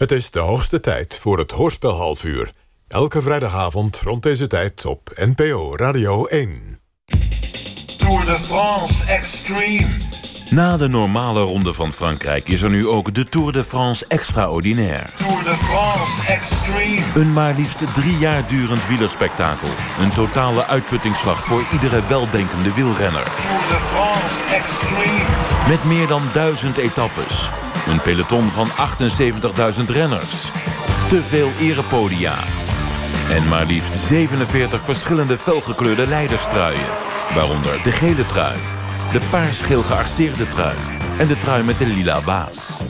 Het is de hoogste tijd voor het Hoorspel halfuur. Elke vrijdagavond rond deze tijd op NPO Radio 1. Tour de France Extreme. Na de normale ronde van Frankrijk is er nu ook de Tour de France Extraordinaire. Tour de France Extreme. Een maar liefst drie jaar durend wielerspektakel. Een totale uitputtingsslag voor iedere weldenkende wielrenner. Tour de France Extreme. Met meer dan duizend etappes. Een peloton van 78.000 renners. Te veel erepodia. En maar liefst 47 verschillende felgekleurde leiderstruien. Waaronder de gele trui, de paars-geel gearceerde trui... en de trui met de lila baas.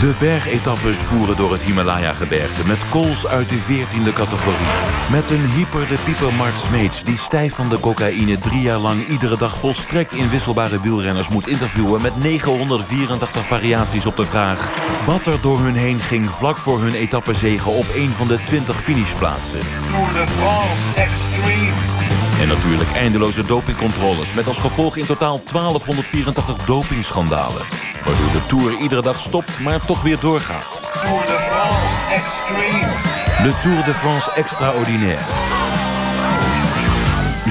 De bergetappes voeren door het Himalaya-gebergte... met kools uit de 14e categorie. Met een hyper de pieper Mart Smeets... die stijf van de cocaïne drie jaar lang... iedere dag volstrekt inwisselbare wielrenners moet interviewen... met 984 variaties op de vraag... wat er door hun heen ging vlak voor hun etappezege... op een van de 20 finishplaatsen. Tour de France Extreme. En natuurlijk eindeloze dopingcontroles... met als gevolg in totaal 1284 dopingschandalen. Waardoor de Tour iedere dag stopt, maar toch weer doorgaat. Tour de France Extreme. De Tour de France Extraordinaire.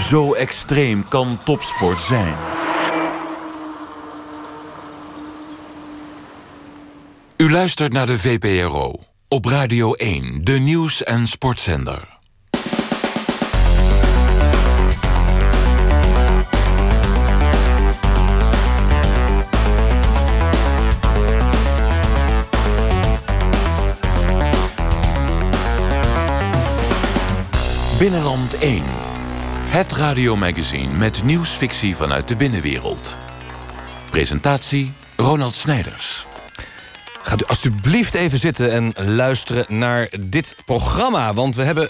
Zo extreem kan topsport zijn. U luistert naar de VPRO. Op Radio 1, de nieuws- en sportzender. Binnenland 1. Het radiomagazine met nieuwsfictie vanuit de binnenwereld. Presentatie Ronald Snijders. Gaat u alstublieft even zitten en luisteren naar dit programma. Want we hebben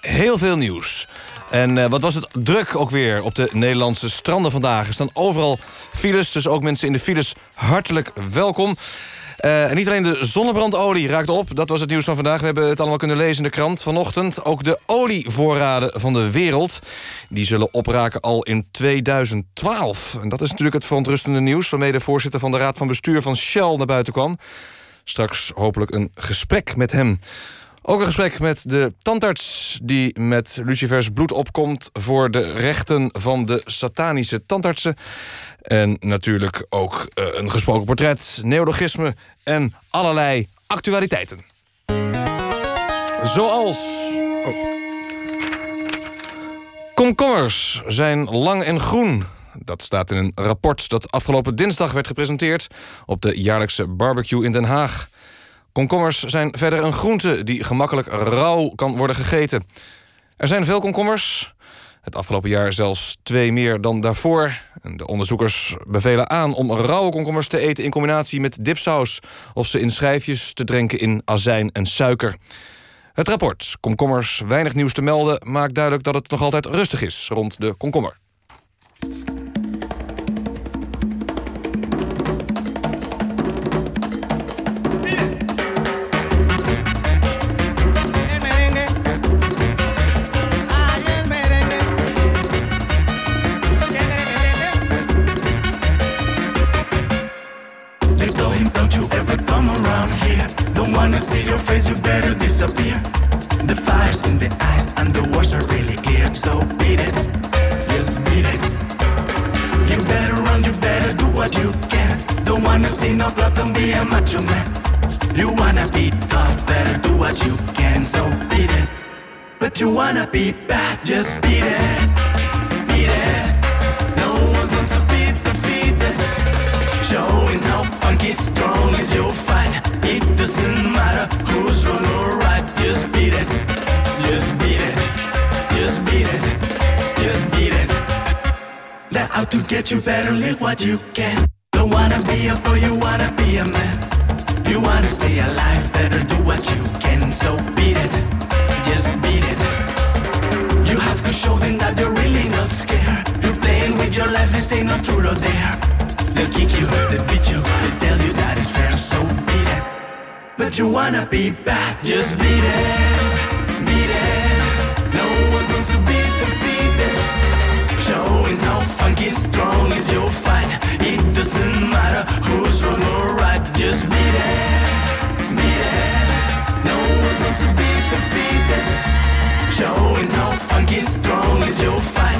heel veel nieuws. En eh, wat was het druk ook weer op de Nederlandse stranden vandaag. Er staan overal files, dus ook mensen in de files hartelijk welkom. Eh, en niet alleen de zonnebrandolie raakt op, dat was het nieuws van vandaag. We hebben het allemaal kunnen lezen in de krant vanochtend. Ook de olievoorraden van de wereld, die zullen opraken al in 2012. En dat is natuurlijk het verontrustende nieuws... waarmee de voorzitter van de Raad van Bestuur van Shell naar buiten kwam. Straks hopelijk een gesprek met hem. Ook een gesprek met de tandarts die met Lucifers bloed opkomt... voor de rechten van de satanische tandartsen. En natuurlijk ook eh, een gesproken portret, neologisme en allerlei actualiteiten. Zoals... Oh. Komkommers zijn lang en groen. Dat staat in een rapport dat afgelopen dinsdag werd gepresenteerd... op de jaarlijkse barbecue in Den Haag. Komkommers zijn verder een groente die gemakkelijk rauw kan worden gegeten. Er zijn veel komkommers. Het afgelopen jaar zelfs twee meer dan daarvoor. De onderzoekers bevelen aan om rauwe komkommers te eten... in combinatie met dipsaus of ze in schijfjes te drinken in azijn en suiker. Het rapport Komkommers weinig nieuws te melden... maakt duidelijk dat het nog altijd rustig is rond de komkommer. Just beat it. Just beat it. They're out to get you better live what you can. Don't wanna be a boy, you wanna be a man. You wanna stay alive, better do what you can. So beat it. Just beat it. You have to show them that you're really not scared. You're playing with your life, this ain't no truth or dare. They'll kick you, they'll beat you, they'll tell you that it's fair, so beat it. But you wanna be bad, just beat it. strong is your fight. It doesn't matter who's wrong or right. Just be there, be there. No one wants to be defeated. Showing how funky strong is your fight.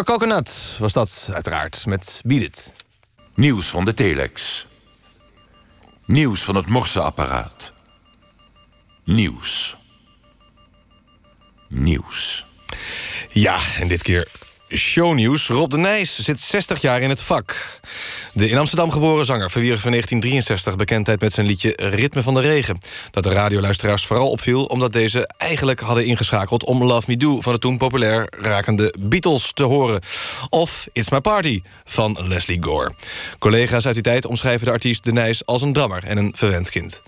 Senior Coconut was dat uiteraard met Beat It. Nieuws van de telex. Nieuws van het morseapparaat. Nieuws. Nieuws. Ja, en dit keer shownieuws. Rob de Nijs zit 60 jaar in het vak. De in Amsterdam geboren zanger verwierf in 1963 bekendheid met zijn liedje Ritme van de Regen. Dat de radioluisteraars vooral opviel omdat deze eigenlijk hadden ingeschakeld om Love Me Do van de toen populair rakende Beatles te horen. Of It's My Party van Leslie Gore. Collega's uit die tijd omschrijven de artiest de Nijs als een drammer en een verwend kind.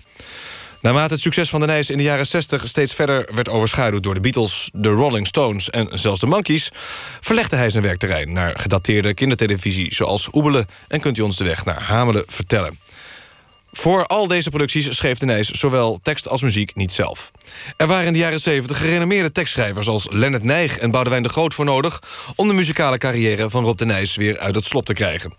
Naarmate het succes van de Nijs in de jaren 60 steeds verder werd overschaduwd door de Beatles, de Rolling Stones en zelfs de Monkees, verlegde hij zijn werkterrein naar gedateerde kindertelevisie zoals Oebelen en Kunt u ons de weg naar Hamelen vertellen. Voor al deze producties schreef de Nijs zowel tekst als muziek niet zelf. Er waren in de jaren 70 gerenommeerde tekstschrijvers als Lennart Nijg en Boudewijn de Groot voor nodig om de muzikale carrière van Rob de Nijs weer uit het slop te krijgen.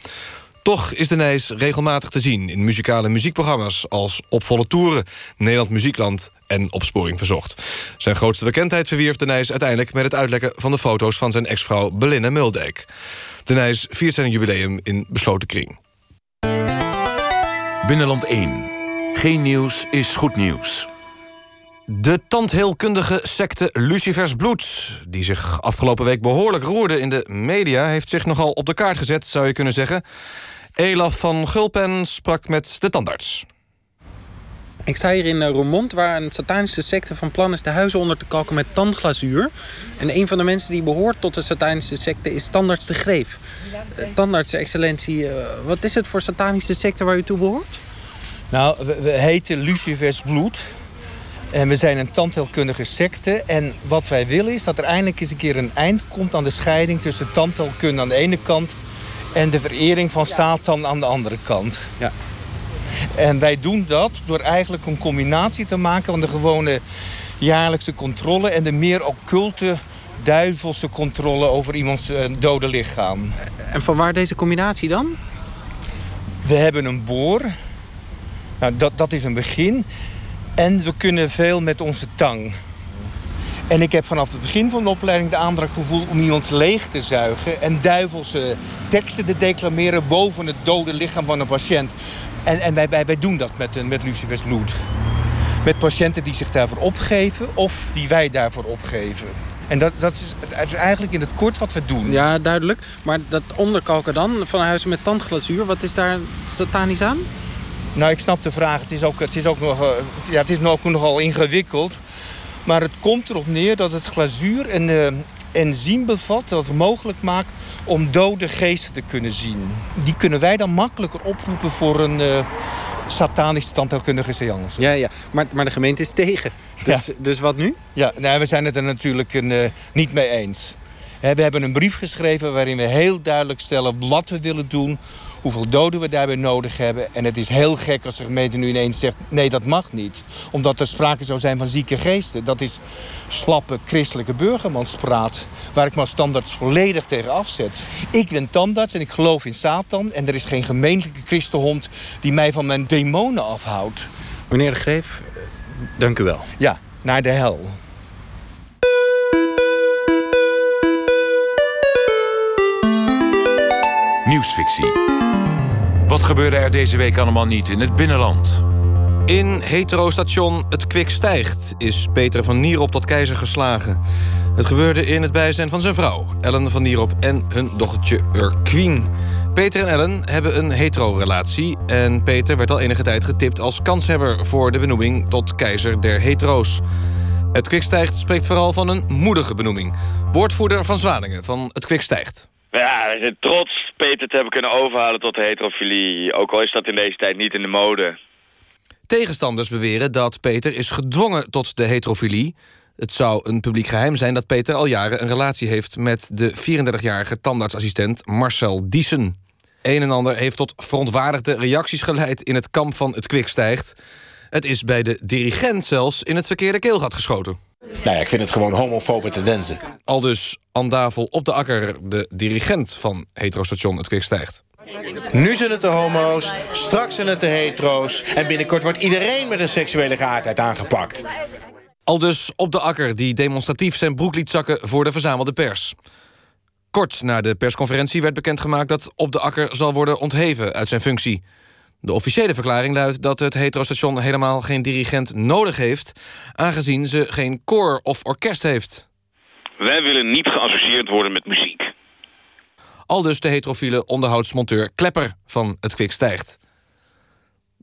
Toch is de Nijs regelmatig te zien in muzikale muziekprogramma's... als Op Volle Toeren, Nederland Muziekland en Opsporing Verzocht. Zijn grootste bekendheid verwierf de Nijs uiteindelijk... met het uitlekken van de foto's van zijn ex-vrouw Belinda Muldijk. De Nijs viert zijn jubileum in besloten kring. Binnenland 1. Geen nieuws is goed nieuws. De tandheelkundige secte Lucifers Bloed... die zich afgelopen week behoorlijk roerde in de media... heeft zich nogal op de kaart gezet, zou je kunnen zeggen. Elaf van Gulpen sprak met de tandarts. Ik sta hier in eh, Roermond, waar een satanische secte van plan is de huizen onder te kalken met tandglazuur. En een van de mensen die behoort tot de satanische secte is tandarts de Greef. Uh, tandarts, excellentie, uh, wat is het voor satanische secte waar u toe behoort? Nou, we, we heten Lucifers Bloed. En we zijn een tandheelkundige secte. En wat wij willen is dat er eindelijk eens een keer een eind komt aan de scheiding tussen tandheelkunde aan de ene kant en de verering van Satan aan de andere kant. Ja. En wij doen dat door eigenlijk een combinatie te maken van de gewone jaarlijkse controle en de meer occulte duivelse controle over iemands uh, dode lichaam. En van waar deze combinatie dan? We hebben een boor. Nou, dat, dat is een begin. En we kunnen veel met onze tang. En ik heb vanaf het begin van de opleiding de aandrang gevoeld om iemand leeg te zuigen en duivelse teksten te declameren boven het dode lichaam van een patiënt. En, en wij, wij, doen dat met, met Lucifers. Met patiënten die zich daarvoor opgeven of die wij daarvoor opgeven. En dat, dat, is, is eigenlijk in het kort wat we doen. Ja, duidelijk. Maar dat onderkalken dan van huizen met tandglazuur, wat is daar satanisch aan? Nou, ik snap de vraag. Het is ook, het is ook nog, uh, ja, het is nog, nogal ingewikkeld. Maar het komt erop neer dat het glazuur een uh, enzym bevat... dat het mogelijk maakt om dode geesten te kunnen zien. Die kunnen wij dan makkelijker oproepen voor een uh, satanische tandheelkundige seance. Ja, ja. Maar, maar de gemeente is tegen. Dus, Ja. dus wat nu? Ja, nou, we zijn het er natuurlijk een, uh, niet mee eens. We hebben een brief geschreven waarin we heel duidelijk stellen wat we willen doen hoeveel doden we daarbij nodig hebben. En het is heel gek als de gemeente nu ineens zegt... nee, dat mag niet. Omdat er sprake zou zijn van zieke geesten. Dat is slappe christelijke burgermanspraat... waar ik maar standaards volledig tegen afzet. Ik ben tandarts en ik geloof in Satan... en er is geen gemeentelijke christenhond die mij van mijn demonen afhoudt. Meneer de Greef, dank u wel. Ja, naar de hel. Nieuwsfictie. Wat gebeurde er deze week allemaal niet in het binnenland? In hetero-station Het Kwik Stijgt is Peter van Nierop tot keizer geslagen. Het gebeurde in het bijzijn van zijn vrouw, Ellen van Nierop... en hun dochtertje Urquien. Peter en Ellen hebben een hetero-relatie... en Peter werd al enige tijd getipt als kanshebber... voor de benoeming tot keizer der hetero's. Het Kwik Stijgt spreekt vooral van een moedige benoeming. Woordvoerder van Zwaningen van Het Kwik Stijgt. Ja, we zijn trots Peter te hebben kunnen overhalen tot heterofilie. Ook al is dat in deze tijd niet in de mode. Tegenstanders beweren dat Peter is gedwongen tot de heterofilie. Het zou een publiek geheim zijn dat Peter al jaren een relatie heeft... met de 34-jarige tandartsassistent Marcel Diesen. Een en ander heeft tot verontwaardigde reacties geleid... in het kamp van het Kwikstijgt. Het is bij de dirigent zelfs in het verkeerde keelgat geschoten. Nou ja, ik vind het gewoon homofobe tendensen. Al dus Andavel op de akker, de dirigent van heterostation Het Kwikstijgt. Nu zijn het de homo's, straks zijn het de hetero's... en binnenkort wordt iedereen met een seksuele geaardheid aangepakt. Al dus op de akker die demonstratief zijn broek liet zakken voor de verzamelde pers. Kort na de persconferentie werd bekendgemaakt dat Op de Akker zal worden ontheven uit zijn functie. De officiële verklaring luidt dat het heterostation helemaal geen dirigent nodig heeft, aangezien ze geen koor of orkest heeft. Wij willen niet geassocieerd worden met muziek. Al dus de heterofiele onderhoudsmonteur Klepper van het Kwik Stijgt.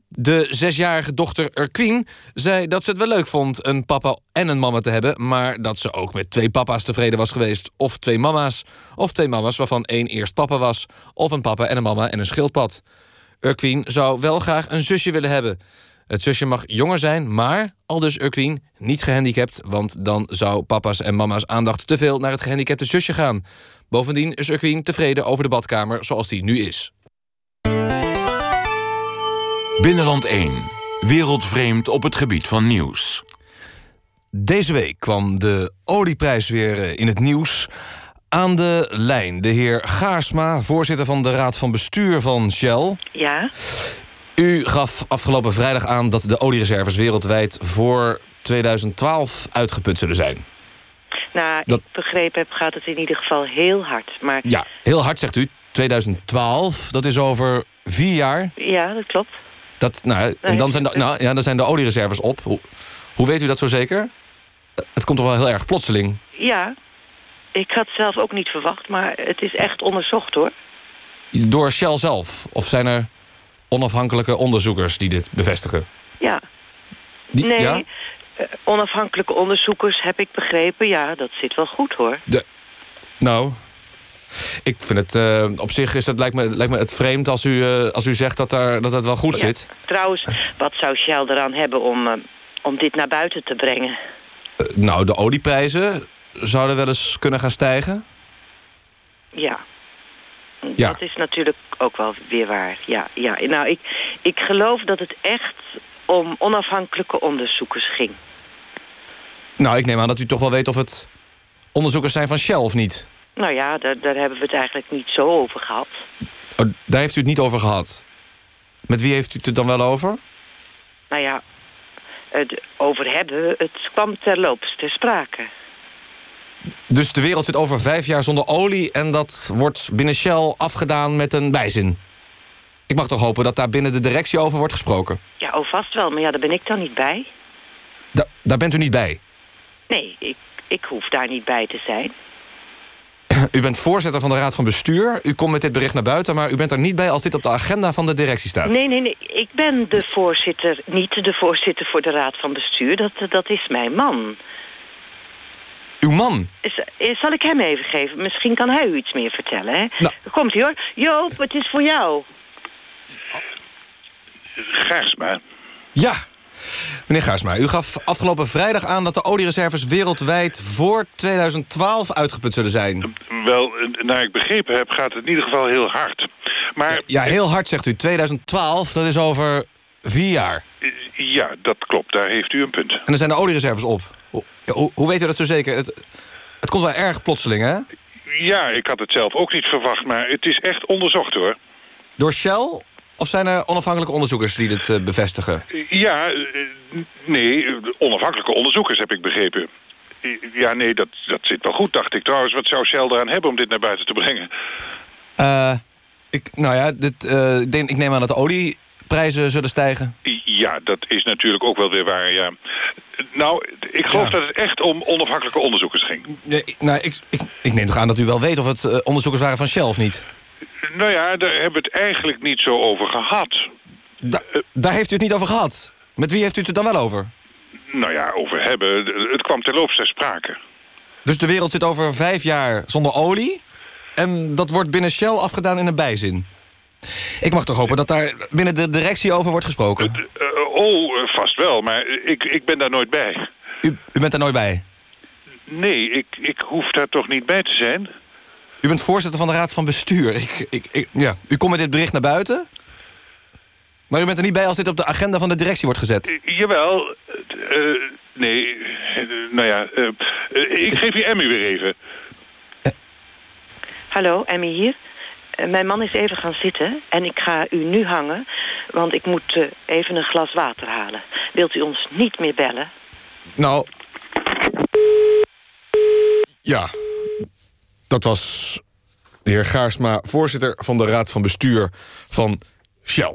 De zesjarige dochter Urquien zei dat ze het wel leuk vond... een papa en een mama te hebben... maar dat ze ook met twee papa's tevreden was geweest. Of twee mama's. Of twee mama's waarvan één eerst papa was. Of een papa en een mama en een schildpad. Urquien zou wel graag een zusje willen hebben. Het zusje mag jonger zijn, maar, al dus Urquien, niet gehandicapt... want dan zou papa's en mama's aandacht te veel naar het gehandicapte zusje gaan. Bovendien is Urquien tevreden over de badkamer zoals die nu is. Binnenland 1. Wereldvreemd op het gebied van nieuws. Deze week kwam de olieprijs weer eh, in het nieuws. Aan de lijn de heer Gaarsma, voorzitter van de Raad van Bestuur van Shell. Ja, U gaf afgelopen vrijdag aan dat de oliereserves wereldwijd voor 2012 uitgeput zullen zijn. nou, Dat- ik begrepen heb, gaat het in ieder geval heel hard. Maar Ja, heel hard zegt u. 2012, dat is over vier jaar. ja, dat klopt. Dat, nou, en dan zijn, de, nou, ja, dan zijn de oliereserves op. Hoe, hoe weet u dat zo zeker? Het komt toch wel heel erg plotseling. Ja, ik had het zelf ook niet verwacht, maar het is echt onderzocht hoor. Door Shell zelf? Of zijn er onafhankelijke onderzoekers die dit bevestigen? Ja, Die, nee, Ja? eh, onafhankelijke onderzoekers heb ik begrepen. Ja, dat zit wel goed hoor. De, nou, ik vind het eh, op zich is het, lijkt, me, lijkt me het vreemd als u, eh, als u zegt dat, daar, dat het wel goed Ja, zit. Trouwens, wat zou Shell eraan hebben om, om dit naar buiten te brengen? Nou, de olieprijzen zouden wel eens kunnen gaan stijgen. Ja. Ja. Dat is natuurlijk ook wel weer waar. Ja, ja. Nou, ik, ik geloof dat het echt om onafhankelijke onderzoekers ging. Nou, ik neem aan dat u toch wel weet of het onderzoekers zijn van Shell of niet. Nou ja, daar, daar hebben we het eigenlijk niet zo over gehad. Oh, daar heeft u het niet over gehad. Met wie heeft u het er dan wel over? Nou ja, het over hebben, het kwam terloops ter sprake. Dus de wereld zit over vijf jaar zonder olie... en dat wordt binnen Shell afgedaan met een bijzin. Ik mag toch hopen dat daar binnen de directie over wordt gesproken. Ja, oh vast wel, maar ja, daar ben ik dan niet bij. Da- daar bent u niet bij. Nee, ik, ik hoef daar niet bij te zijn. U bent voorzitter van de Raad van Bestuur. U komt met dit bericht naar buiten, maar u bent er niet bij... als dit op de agenda van de directie staat. Nee, nee, nee, ik ben de voorzitter, niet de voorzitter voor de raad van bestuur. Dat, dat is mijn man. Uw man? Is- Zal ik hem even geven? Misschien kan hij u iets meer vertellen, hè? Nou. Komt ie hoor. Joop, het is voor jou. Gaarsma. Ja. Meneer Gaarsma, u gaf afgelopen vrijdag aan... dat de oliereserves wereldwijd voor 2012 uitgeput zullen zijn. Wel, naar ik begrepen heb, gaat het in ieder geval heel hard. Maar Ja, heel hard zegt u. 2012, dat is over vier jaar. ja, dat klopt. Daar heeft u een punt. En dan zijn de oliereserves op. Hoe, hoe, hoe weet u dat zo zeker? Het, het komt wel erg plotseling, hè? Ja, ik had het zelf ook niet verwacht, maar het is echt onderzocht hoor. Door Shell? Of zijn er onafhankelijke onderzoekers die dit eh, bevestigen? Ja, eh, nee, onafhankelijke onderzoekers heb ik begrepen. Ja, nee, dat, dat zit wel goed, dacht ik. Trouwens, wat zou Shell eraan hebben om dit naar buiten te brengen? Eh, ik, nou ja, dit, ik denk- ik neem aan dat de olieprijzen zullen stijgen. Ja, dat is natuurlijk ook wel weer waar, ja. Nou, ik geloof Ja. dat het echt om onafhankelijke onderzoekers ging. Nou, ik, ik, ik neem toch aan dat u wel weet of het eh, onderzoekers waren van Shell of niet. Nou ja, daar hebben we het eigenlijk niet zo over gehad. Da- daar heeft u het niet over gehad. Met wie heeft u het er dan wel over? Nou ja, over hebben, het kwam terloops ter sprake. Dus de wereld zit over vijf jaar zonder olie. En dat wordt binnen Shell afgedaan in een bijzin. Ik mag toch hopen dat daar binnen de directie over wordt gesproken. Eh, oh, eh, vast wel, maar ik, ik ben daar nooit bij. U, u bent daar nooit bij. Nee, ik, ik hoef daar toch niet bij te zijn? U bent voorzitter van de Raad van Bestuur. Ik, ik, ik- ja. U komt met dit bericht naar buiten. Maar u bent er niet bij als dit op de agenda van de directie wordt gezet. Eh, jawel, eh, eh, nee, eh, nou ja, eh, eh, ik geef je Emmy weer even. Hallo, Emmy hier. Eh, mijn man is even gaan zitten en ik ga u nu hangen, want ik moet eh, even een glas water halen. Wilt u ons niet meer bellen? Nou. Ja. Dat was de heer Gaarsma, voorzitter van de Raad van Bestuur van Shell.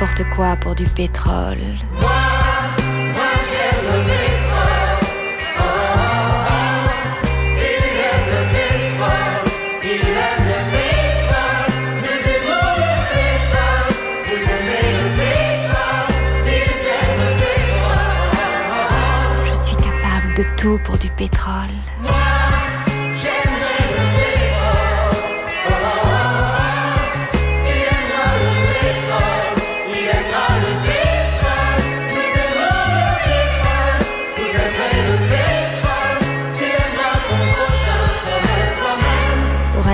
n'importe quoi pour du pétrole. Moi, moi j'aime le pétrole. Oh, oh, oh. Il aime le pétrole. Il aime le pétrole. Nous aimons le pétrole. Vous aimez le pétrole. Ils aiment le pétrole. Je suis capable de tout pour du pétrole.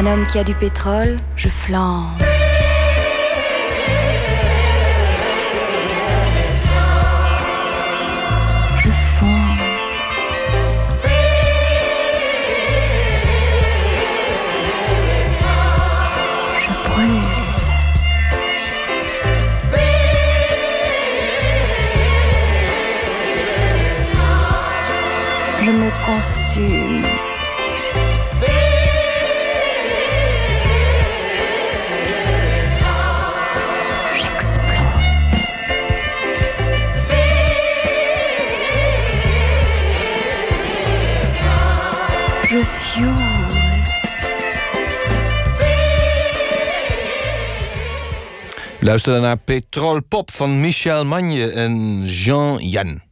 Un homme qui a du pétrole, je flambe. Je fonds. Je brûle. Je me consume. Fioule. Luisteren naar Petrol Pop van Michel Magne en Jean Jan.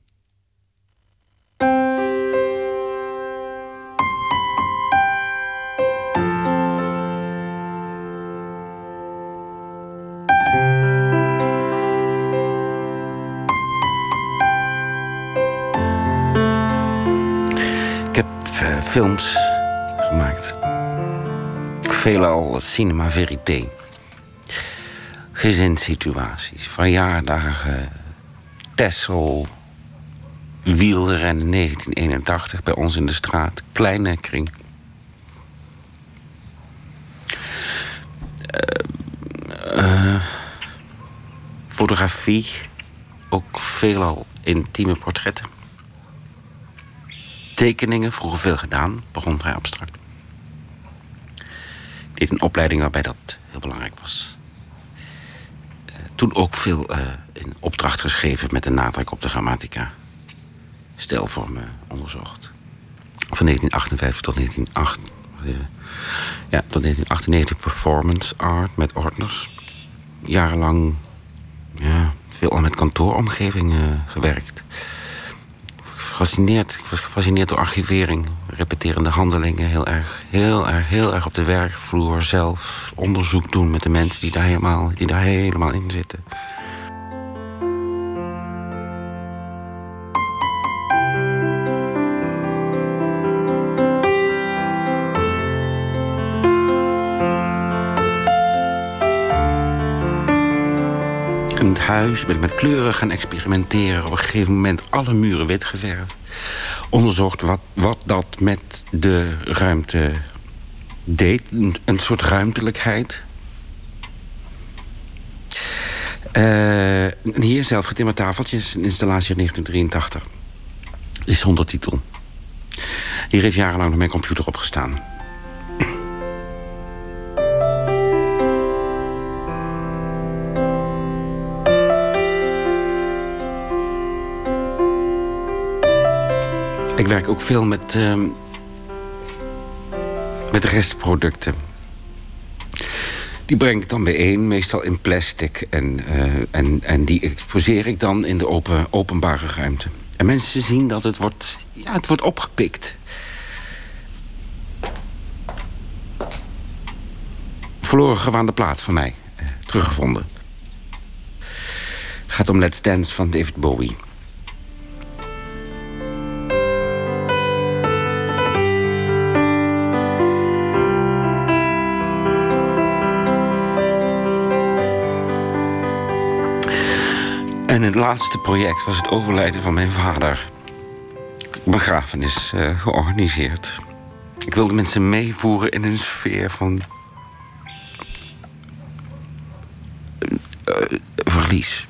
Films gemaakt. Veelal cinema verité. Gezinssituaties, verjaardagen, Tessel, wielrennen 1981 bij ons in de straat. Kleine kring. Eh, eh, fotografie, ook veelal intieme portretten. Tekeningen, vroeger veel gedaan, begon vrij abstract. Ik deed een opleiding waarbij dat heel belangrijk was. Eh, toen ook veel eh, in opdracht geschreven met een nadruk op de grammatica. Stelvormen onderzocht. Van 1958 tot 1908, eh, ja, tot 1998 performance art met ordners. Jarenlang ja, veel al met kantooromgevingen gewerkt gefascineerd. Ik was gefascineerd door archivering, repeterende handelingen. Heel erg, heel erg, heel erg op de werkvloer zelf onderzoek doen met de mensen die daar helemaal, die daar helemaal in zitten. Huis ben ik met kleuren gaan experimenteren. Op een gegeven moment alle muren wit geverfd. Onderzocht wat, wat dat met de ruimte deed. Een, soort ruimtelijkheid. Eh, hier zelf getimmerd tafeltjes. Een installatie uit 1983. Is zonder titel. Hier heeft jarenlang nog mijn computer op gestaan. Ik werk ook veel met, ehm, met restproducten. Die breng ik dan bijeen, meestal in plastic. En, eh, en, en die exposeer ik dan in de open, openbare ruimte. En mensen zien dat het wordt, ja, het wordt opgepikt. Verloren gewaande plaat van mij, eh, teruggevonden. gaat om Let's Dance van David Bowie. En het laatste project was het overlijden van mijn vader. Begrafenis eh, georganiseerd. Ik wilde mensen meevoeren in een sfeer van... eh, verlies.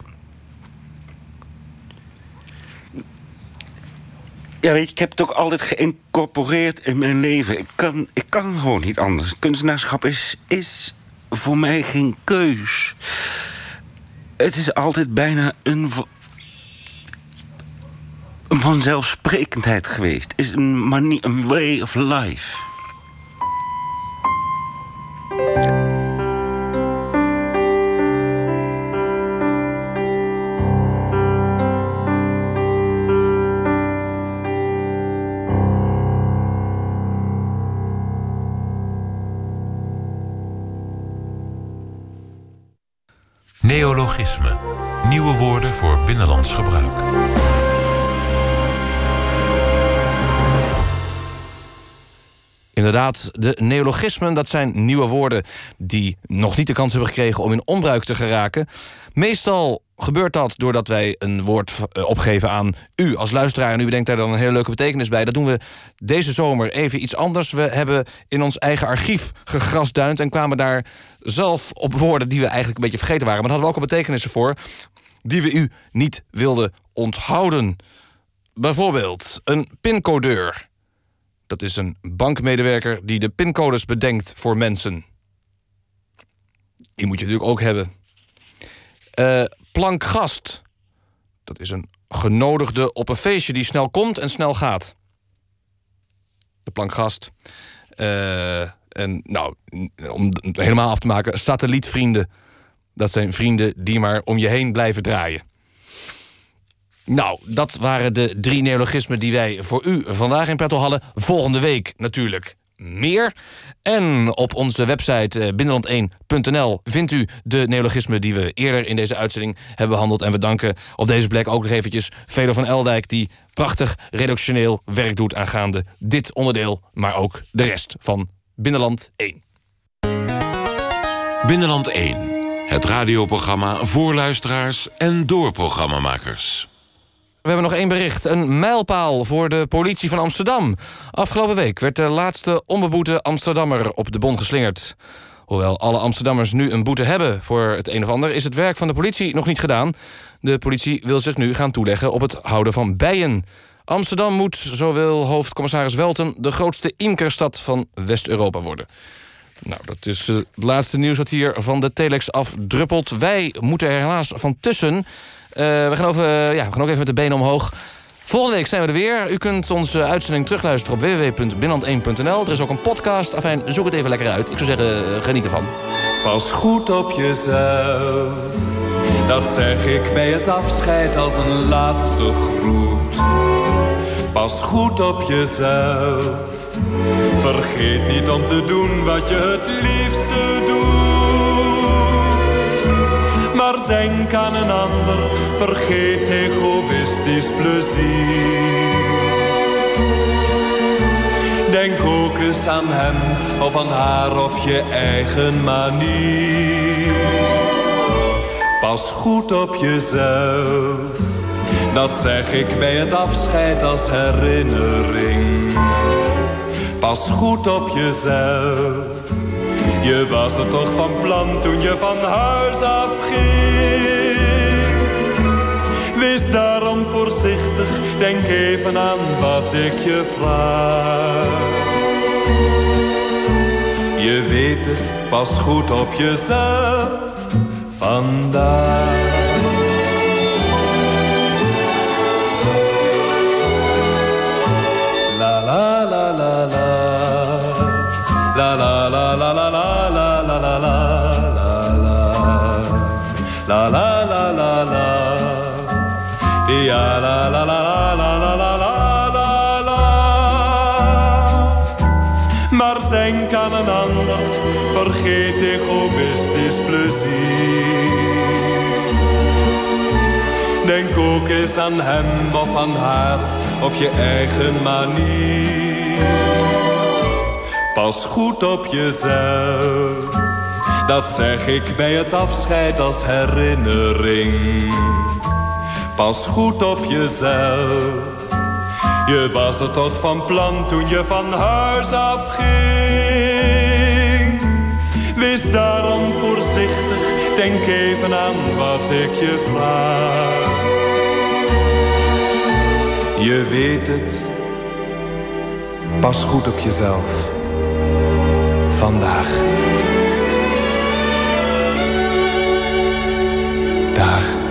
Ja, weet je, ik heb het ook altijd geïncorporeerd in mijn leven. Ik kan, ik kan gewoon niet anders. Kunstenaarschap is, is voor mij geen keus. Het is altijd bijna een, vanzelfsprekendheid geweest. Is een manier, een way of life. Neologisme. Nieuwe woorden voor binnenlands gebruik. Inderdaad, de neologismen, dat zijn nieuwe woorden die nog niet de kans hebben gekregen om in onbruik te geraken. Meestal gebeurt dat doordat wij een woord eh, opgeven aan u als luisteraar en u bedenkt daar dan een hele leuke betekenis bij. Dat doen we deze zomer even iets anders. We hebben in ons eigen archief gegrasduind en kwamen daar zelf op woorden die we eigenlijk een beetje vergeten waren. Maar hadden we ook al betekenissen voor die we u niet wilden onthouden. Bijvoorbeeld een pincodeur. Dat is een bankmedewerker die de pincodes bedenkt voor mensen. Die moet je natuurlijk ook hebben. Eh, plankgast. Dat is een genodigde op een feestje die snel komt en snel gaat. De plankgast. Eh, en nou, om het helemaal af te maken, satellietvrienden. Dat zijn vrienden die maar om je heen blijven draaien. Nou, dat waren de drie neologismen die wij voor u vandaag in petto hadden. Volgende week natuurlijk meer. En op onze website eh, binnenland1.nl vindt u de neologismen die we eerder in deze uitzending hebben behandeld. En we danken op deze plek ook nog eventjes Veder van Eldijk... die prachtig redactioneel werk doet aangaande dit onderdeel... maar ook de rest van Binnenland 1. Binnenland 1. Het radioprogramma voor luisteraars en door programmamakers. We hebben nog één bericht. Een mijlpaal voor de politie van Amsterdam. Afgelopen week werd de laatste onbeboete Amsterdammer op de bon geslingerd. Hoewel alle Amsterdammers nu een boete hebben voor het een of ander... is het werk van de politie nog niet gedaan. De politie wil zich nu gaan toeleggen op het houden van bijen. Amsterdam moet, zo wil hoofdcommissaris Welten... de grootste imkerstad van West-Europa worden. Nou, dat is het laatste nieuws dat hier van de telex afdruppelt. Wij moeten er helaas van tussen. Eh, we, gaan over, eh, ja, we gaan ook even met de benen omhoog. Volgende week zijn we er weer. U kunt onze uitzending terugluisteren op www.binnenland1.nl. Er is ook een podcast. Afijn, zoek het even lekker uit. Ik zou zeggen, eh, geniet ervan. Pas goed op jezelf. Dat zeg ik bij het afscheid als een laatste groet. Pas goed op jezelf. Vergeet niet om te doen wat je het liefste doet. Maar denk aan een ander, vergeet egoïstisch plezier. Denk ook eens aan hem of aan haar op je eigen manier. Pas goed op jezelf, dat zeg ik bij het afscheid als herinnering. Pas goed op jezelf, je was er toch van plan toen je van huis afging. Wees daarom voorzichtig, denk even aan wat ik je vraag. Je weet het, pas goed op jezelf vandaag. Denk ook eens aan hem of aan haar op je eigen manier. Pas goed op jezelf, dat zeg ik bij het afscheid als herinnering. Pas goed op jezelf, je was er toch van plan toen je van huis afging. Wees daarom voorzichtig, denk even aan wat ik je vraag. Je weet het, pas goed op jezelf. Vandaag. Dag.